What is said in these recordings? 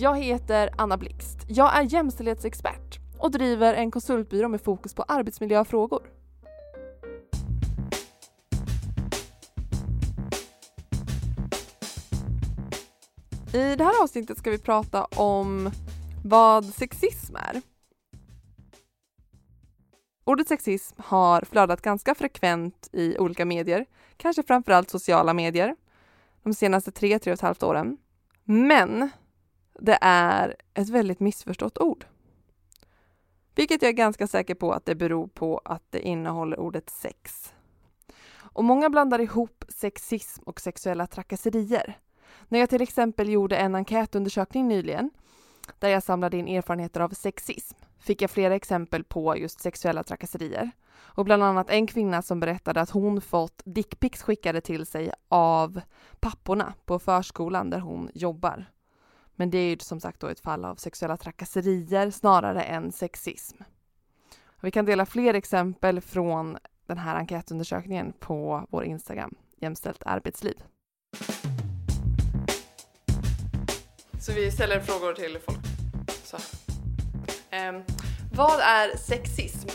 Jag heter Anna Blixt. Jag är jämställdhetsexpert och driver en konsultbyrå med fokus på arbetsmiljöfrågor. I det här avsnittet ska vi prata om vad sexism är. Ordet sexism har flödat ganska frekvent i olika medier, kanske framförallt sociala medier, de senaste tre, tre och ett halvt åren. Men det är ett väldigt missförstått ord. Vilket jag är ganska säker på att det beror på att det innehåller ordet sex. Och många blandar ihop sexism och sexuella trakasserier. När jag till exempel gjorde en enkätundersökning nyligen där jag samlade in erfarenheter av sexism fick jag flera exempel på just sexuella trakasserier. Och bland annat en kvinna som berättade att hon fått dickpics skickade till sig av papporna på förskolan där hon jobbar. Men det är ju som sagt då ett fall av sexuella trakasserier snarare än sexism. Vi kan dela fler exempel från den här enkätundersökningen på vår Instagram, Jämställt arbetsliv. Så vi ställer frågor till folk. Så. Um, vad är sexism?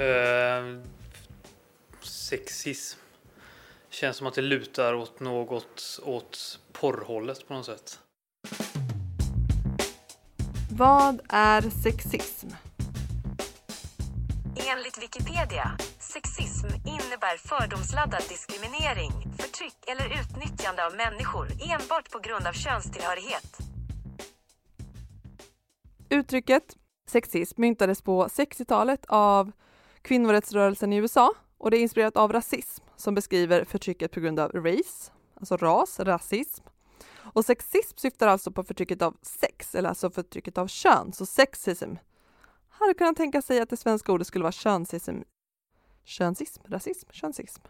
Uh, sexism. Känns som att det lutar åt något åt porrhållet på något sätt. Vad är sexism? Enligt Wikipedia, sexism innebär fördomsladdad diskriminering, förtryck eller utnyttjande av människor enbart på grund av könstillhörighet. Uttrycket sexism myntades på 60-talet av kvinnorättsrörelsen i USA och det är inspirerat av rasism som beskriver förtrycket på grund av race, alltså ras, rasism. Och sexism syftar alltså på förtrycket av sex, eller alltså förtrycket av kön, så sexism. Hade kunnat tänka sig att det svenska ordet skulle vara könsism. Könsism, rasism, könsism.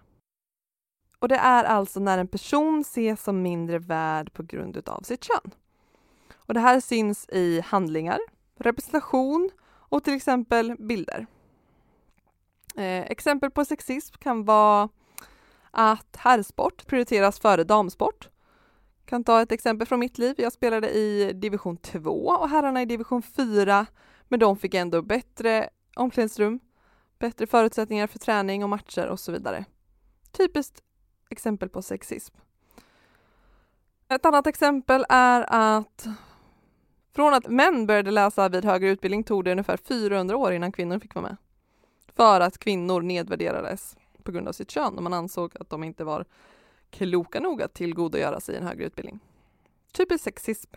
Och det är alltså när en person ses som mindre värd på grund av sitt kön. Och det här syns i handlingar, representation och till exempel bilder. Eh, exempel på sexism kan vara att herrsport prioriteras före damsport. Kan ta ett exempel från mitt liv. Jag spelade i division 2 och herrarna i division 4, men de fick ändå bättre omklädningsrum, bättre förutsättningar för träning och matcher och så vidare. Typiskt exempel på sexism. Ett annat exempel är att från att män började läsa vid högre utbildning tog det ungefär 400 år innan kvinnor fick vara med. För att kvinnor nedvärderades på grund av sitt kön och man ansåg att de inte var kloka nog att tillgodogöra sig en högre utbildning. Typisk sexism.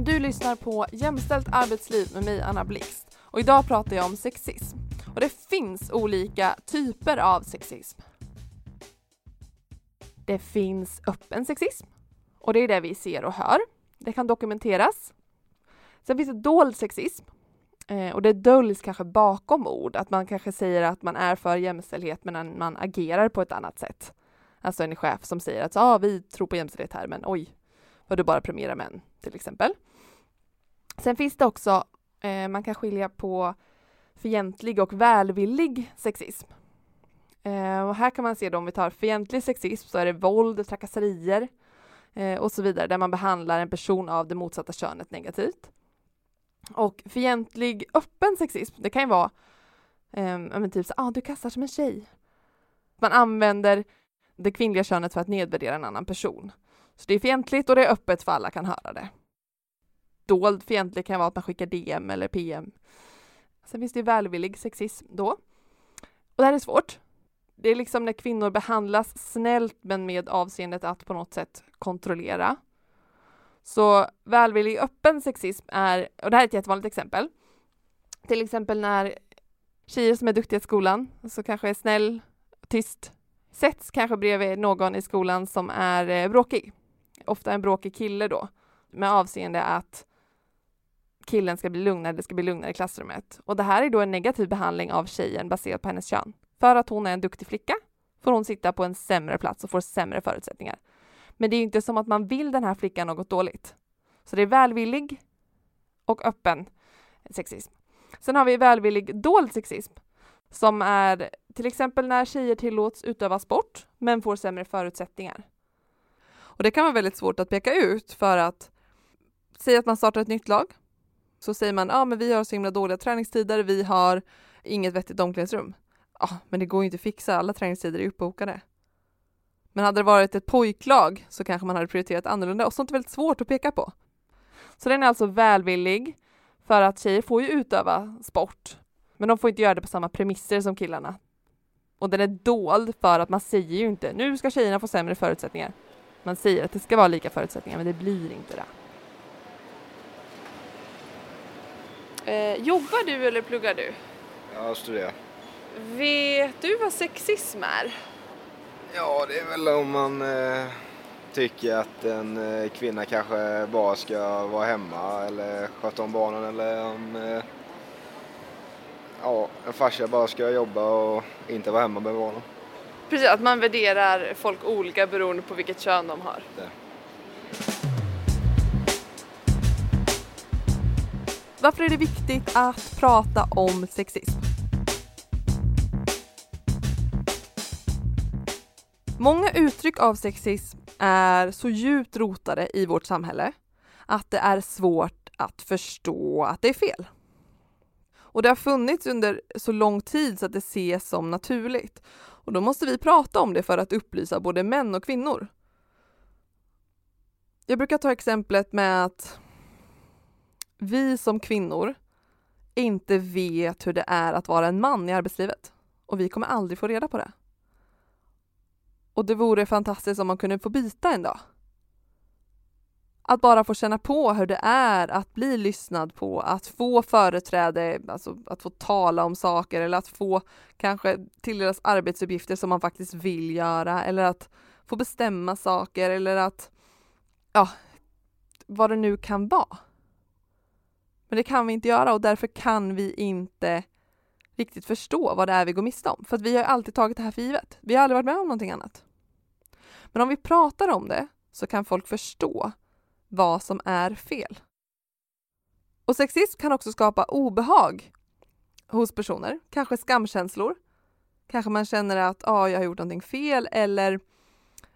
Du lyssnar på Jämställt arbetsliv med mig Anna Blixt och idag pratar jag om sexism. Och det finns olika typer av sexism. Det finns öppen sexism och det är det vi ser och hör. Det kan dokumenteras. Sen finns det dold sexism Eh, och det döljs kanske bakom ord, att man kanske säger att man är för jämställdhet men man agerar på ett annat sätt. Alltså en chef som säger att ah, vi tror på jämställdhet här men oj, vad du bara premierar män till exempel. Sen finns det också, eh, man kan skilja på fientlig och välvillig sexism. Eh, och här kan man se då om vi tar fientlig sexism så är det våld, trakasserier eh, och så vidare där man behandlar en person av det motsatta könet negativt. Och fientlig öppen sexism, det kan ju vara um, typ så ah, du kastar som en tjej. Man använder det kvinnliga könet för att nedvärdera en annan person. Så det är fientligt och det är öppet för alla kan höra det. Dold fientlig kan vara att man skickar DM eller PM. Sen finns det välvillig sexism då. Och det här är svårt. Det är liksom när kvinnor behandlas snällt men med avseendet att på något sätt kontrollera. Så välvillig öppen sexism är, och det här är ett jättevanligt exempel, till exempel när tjejer som är duktiga i skolan, så kanske är snäll, tyst, sätts kanske bredvid någon i skolan som är eh, bråkig. Ofta en bråkig kille då, med avseende att killen ska bli lugnare, det ska bli lugnare i klassrummet. Och det här är då en negativ behandling av tjejen baserat på hennes kön. För att hon är en duktig flicka får hon sitta på en sämre plats och får sämre förutsättningar. Men det är inte som att man vill den här flickan något dåligt. Så det är välvillig och öppen sexism. Sen har vi välvillig dold sexism som är till exempel när tjejer tillåts utöva sport men får sämre förutsättningar. Och det kan vara väldigt svårt att peka ut för att säga att man startar ett nytt lag. Så säger man, ja ah, men vi har så himla dåliga träningstider, vi har inget vettigt omklädningsrum. Ja, ah, men det går ju inte att fixa, alla träningstider är uppbokade. Men hade det varit ett pojklag så kanske man hade prioriterat annorlunda och sånt är väldigt svårt att peka på. Så den är alltså välvillig för att tjejer får ju utöva sport, men de får inte göra det på samma premisser som killarna. Och den är dold för att man säger ju inte nu ska tjejerna få sämre förutsättningar. Man säger att det ska vara lika förutsättningar, men det blir inte det. Eh, jobbar du eller pluggar du? Jag studerar. Vet du vad sexism är? Ja, det är väl om man eh, tycker att en eh, kvinna kanske bara ska vara hemma eller sköta om barnen eller om eh, ja, en farsa bara ska jobba och inte vara hemma med barnen. Precis, att man värderar folk olika beroende på vilket kön de har. Det. Varför är det viktigt att prata om sexism? Många uttryck av sexism är så djupt rotade i vårt samhälle att det är svårt att förstå att det är fel. Och det har funnits under så lång tid så att det ses som naturligt. Och då måste vi prata om det för att upplysa både män och kvinnor. Jag brukar ta exemplet med att vi som kvinnor inte vet hur det är att vara en man i arbetslivet. Och vi kommer aldrig få reda på det. Och det vore fantastiskt om man kunde få byta en dag. Att bara få känna på hur det är att bli lyssnad på, att få företräde, alltså att få tala om saker eller att få kanske tilldelas arbetsuppgifter som man faktiskt vill göra eller att få bestämma saker eller att, ja, vad det nu kan vara. Men det kan vi inte göra och därför kan vi inte riktigt förstå vad det är vi går miste om. För att vi har alltid tagit det här för givet. Vi har aldrig varit med om någonting annat. Men om vi pratar om det så kan folk förstå vad som är fel. Och sexism kan också skapa obehag hos personer, kanske skamkänslor. Kanske man känner att ah, jag har gjort någonting fel eller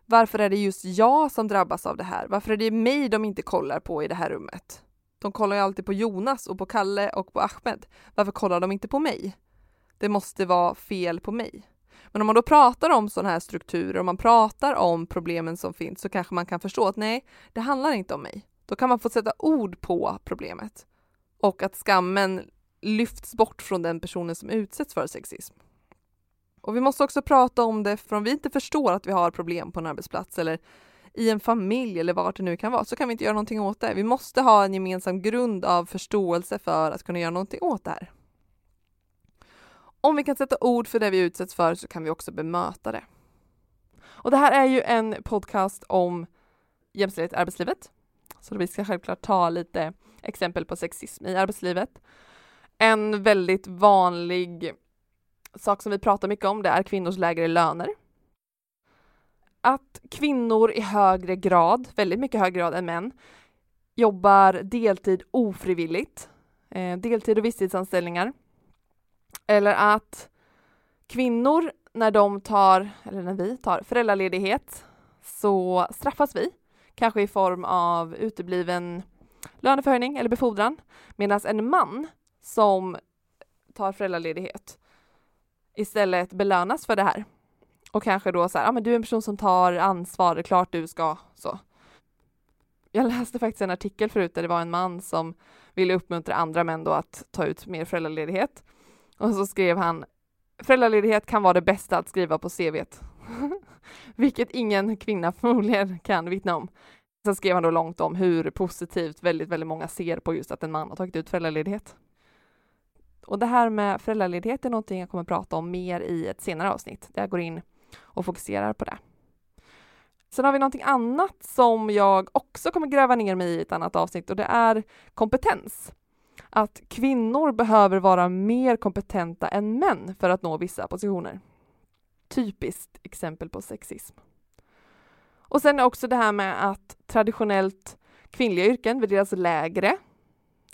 varför är det just jag som drabbas av det här? Varför är det mig de inte kollar på i det här rummet? De kollar ju alltid på Jonas och på Kalle och på Ahmed. Varför kollar de inte på mig? Det måste vara fel på mig. Men om man då pratar om sådana här strukturer och man pratar om problemen som finns så kanske man kan förstå att nej, det handlar inte om mig. Då kan man få sätta ord på problemet och att skammen lyfts bort från den personen som utsätts för sexism. Och vi måste också prata om det, för om vi inte förstår att vi har problem på en arbetsplats eller i en familj eller vart det nu kan vara, så kan vi inte göra någonting åt det. Vi måste ha en gemensam grund av förståelse för att kunna göra någonting åt det här. Om vi kan sätta ord för det vi utsätts för så kan vi också bemöta det. Och det här är ju en podcast om jämställdhet i arbetslivet. Så vi ska självklart ta lite exempel på sexism i arbetslivet. En väldigt vanlig sak som vi pratar mycket om det är kvinnors lägre löner. Att kvinnor i högre grad, väldigt mycket högre grad än män, jobbar deltid ofrivilligt, eh, deltid och visstidsanställningar eller att kvinnor, när de tar, eller när vi tar föräldraledighet, så straffas vi. Kanske i form av utebliven löneförhöjning eller befordran. Medan en man som tar föräldraledighet istället belönas för det här. Och kanske då så här, ja ah, men du är en person som tar ansvar, det är klart du ska så. Jag läste faktiskt en artikel förut där det var en man som ville uppmuntra andra män då att ta ut mer föräldraledighet. Och så skrev han Föräldraledighet kan vara det bästa att skriva på CVt. Vilket ingen kvinna förmodligen kan vittna om. Sen skrev han då långt om hur positivt väldigt, väldigt många ser på just att en man har tagit ut föräldraledighet. Och det här med föräldraledighet är någonting jag kommer prata om mer i ett senare avsnitt, där jag går in och fokuserar på det. Sen har vi någonting annat som jag också kommer gräva ner mig i ett annat avsnitt och det är kompetens att kvinnor behöver vara mer kompetenta än män för att nå vissa positioner. Typiskt exempel på sexism. Och sen också det här med att traditionellt kvinnliga yrken värderas lägre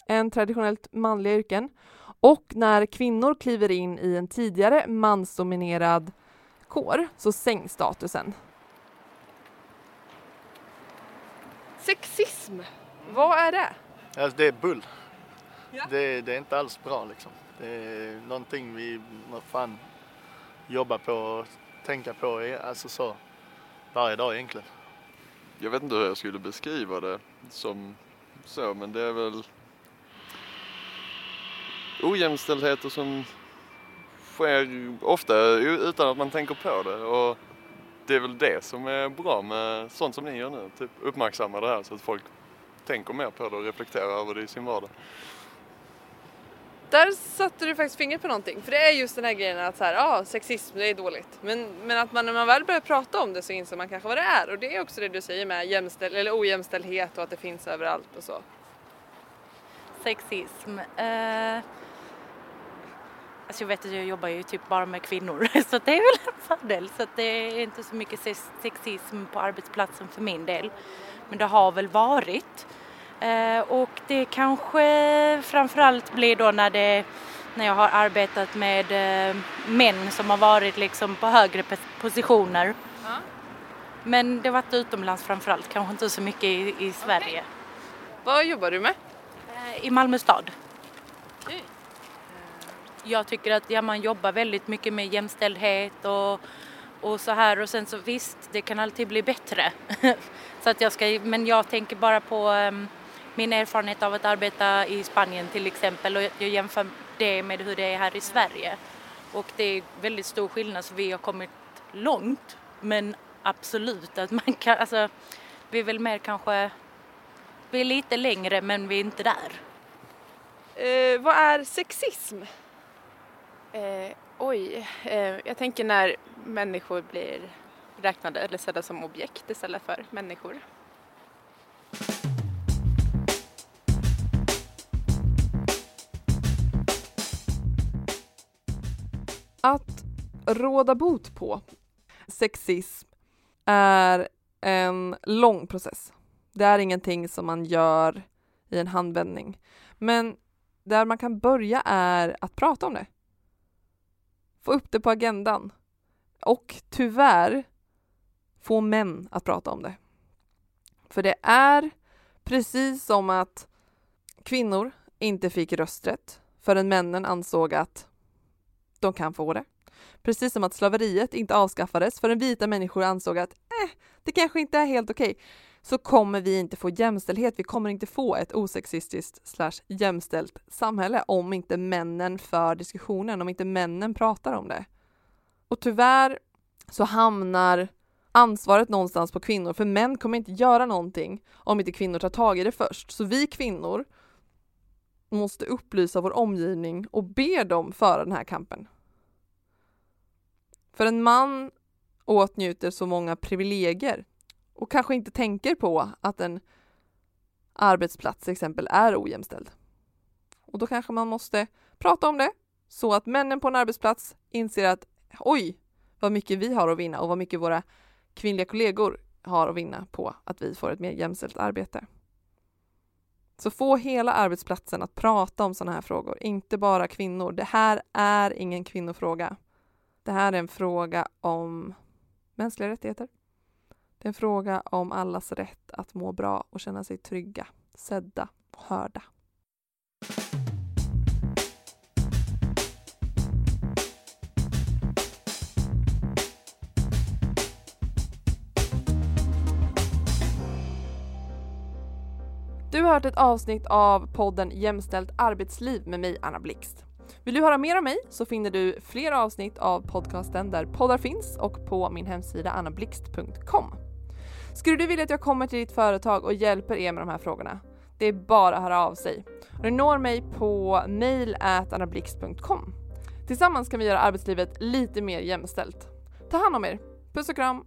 än traditionellt manliga yrken. Och när kvinnor kliver in i en tidigare mansdominerad kår så sänks statusen. Sexism, vad är det? Alltså det är bull. Ja. Det, det är inte alls bra liksom. Det är någonting vi vad fan jobbar på och tänka på, alltså så, varje dag egentligen. Jag vet inte hur jag skulle beskriva det som så, men det är väl ojämställdheter som sker ofta utan att man tänker på det. Och det är väl det som är bra med sånt som ni gör nu. Typ uppmärksamma det här så att folk tänker mer på det och reflekterar över det i sin vardag. Där satte du faktiskt fingret på någonting. För det är just den här grejen att så här, ah, sexism det är dåligt. Men, men att man när man väl börjar prata om det så inser man kanske vad det är. Och det är också det du säger med jämställ eller ojämställdhet och att det finns överallt och så. Sexism. Uh... alltså jag vet att jag jobbar ju typ bara med kvinnor så det är väl en fördel. Så att det är inte så mycket sexism på arbetsplatsen för min del. Men det har väl varit. Eh, och det kanske framförallt blir då när, det, när jag har arbetat med eh, män som har varit liksom på högre pos- positioner. Ja. Men det har varit utomlands framförallt, kanske inte så mycket i, i Sverige. Vad jobbar du med? Eh, I Malmö stad. Jag tycker att ja, man jobbar väldigt mycket med jämställdhet och, och så här och sen så visst, det kan alltid bli bättre. så att jag ska, men jag tänker bara på ehm, min erfarenhet av att arbeta i Spanien till exempel och jag, jämför det med hur det är här i Sverige. Och det är väldigt stor skillnad så vi har kommit långt men absolut att man kan, alltså vi är väl mer kanske, vi är lite längre men vi är inte där. Eh, vad är sexism? Eh, oj, eh, jag tänker när människor blir räknade eller sedda som objekt istället för människor. Att råda bot på sexism är en lång process. Det är ingenting som man gör i en handvändning. Men där man kan börja är att prata om det. Få upp det på agendan. Och tyvärr få män att prata om det. För det är precis som att kvinnor inte fick rösträtt förrän männen ansåg att de kan få det. Precis som att slaveriet inte avskaffades förrän vita människor ansåg att eh, det kanske inte är helt okej. Så kommer vi inte få jämställdhet. Vi kommer inte få ett osexistiskt slash jämställt samhälle om inte männen för diskussionen, om inte männen pratar om det. Och tyvärr så hamnar ansvaret någonstans på kvinnor, för män kommer inte göra någonting om inte kvinnor tar tag i det först. Så vi kvinnor måste upplysa vår omgivning och be dem föra den här kampen. För en man åtnjuter så många privilegier och kanske inte tänker på att en arbetsplats till exempel är ojämställd. Och då kanske man måste prata om det så att männen på en arbetsplats inser att oj, vad mycket vi har att vinna och vad mycket våra kvinnliga kollegor har att vinna på att vi får ett mer jämställt arbete. Så få hela arbetsplatsen att prata om sådana här frågor, inte bara kvinnor. Det här är ingen kvinnofråga. Det här är en fråga om mänskliga rättigheter. Det är en fråga om allas rätt att må bra och känna sig trygga, sedda och hörda. Hört ett avsnitt av podden Jämställt arbetsliv med mig, Anna Blixt. Vill du höra mer om mig så finner du fler avsnitt av podcasten där poddar finns och på min hemsida annablixt.com. Skulle du vilja att jag kommer till ditt företag och hjälper er med de här frågorna? Det är bara att höra av sig. Du når mig på mail annablixt.com. Tillsammans kan vi göra arbetslivet lite mer jämställt. Ta hand om er. Puss och kram!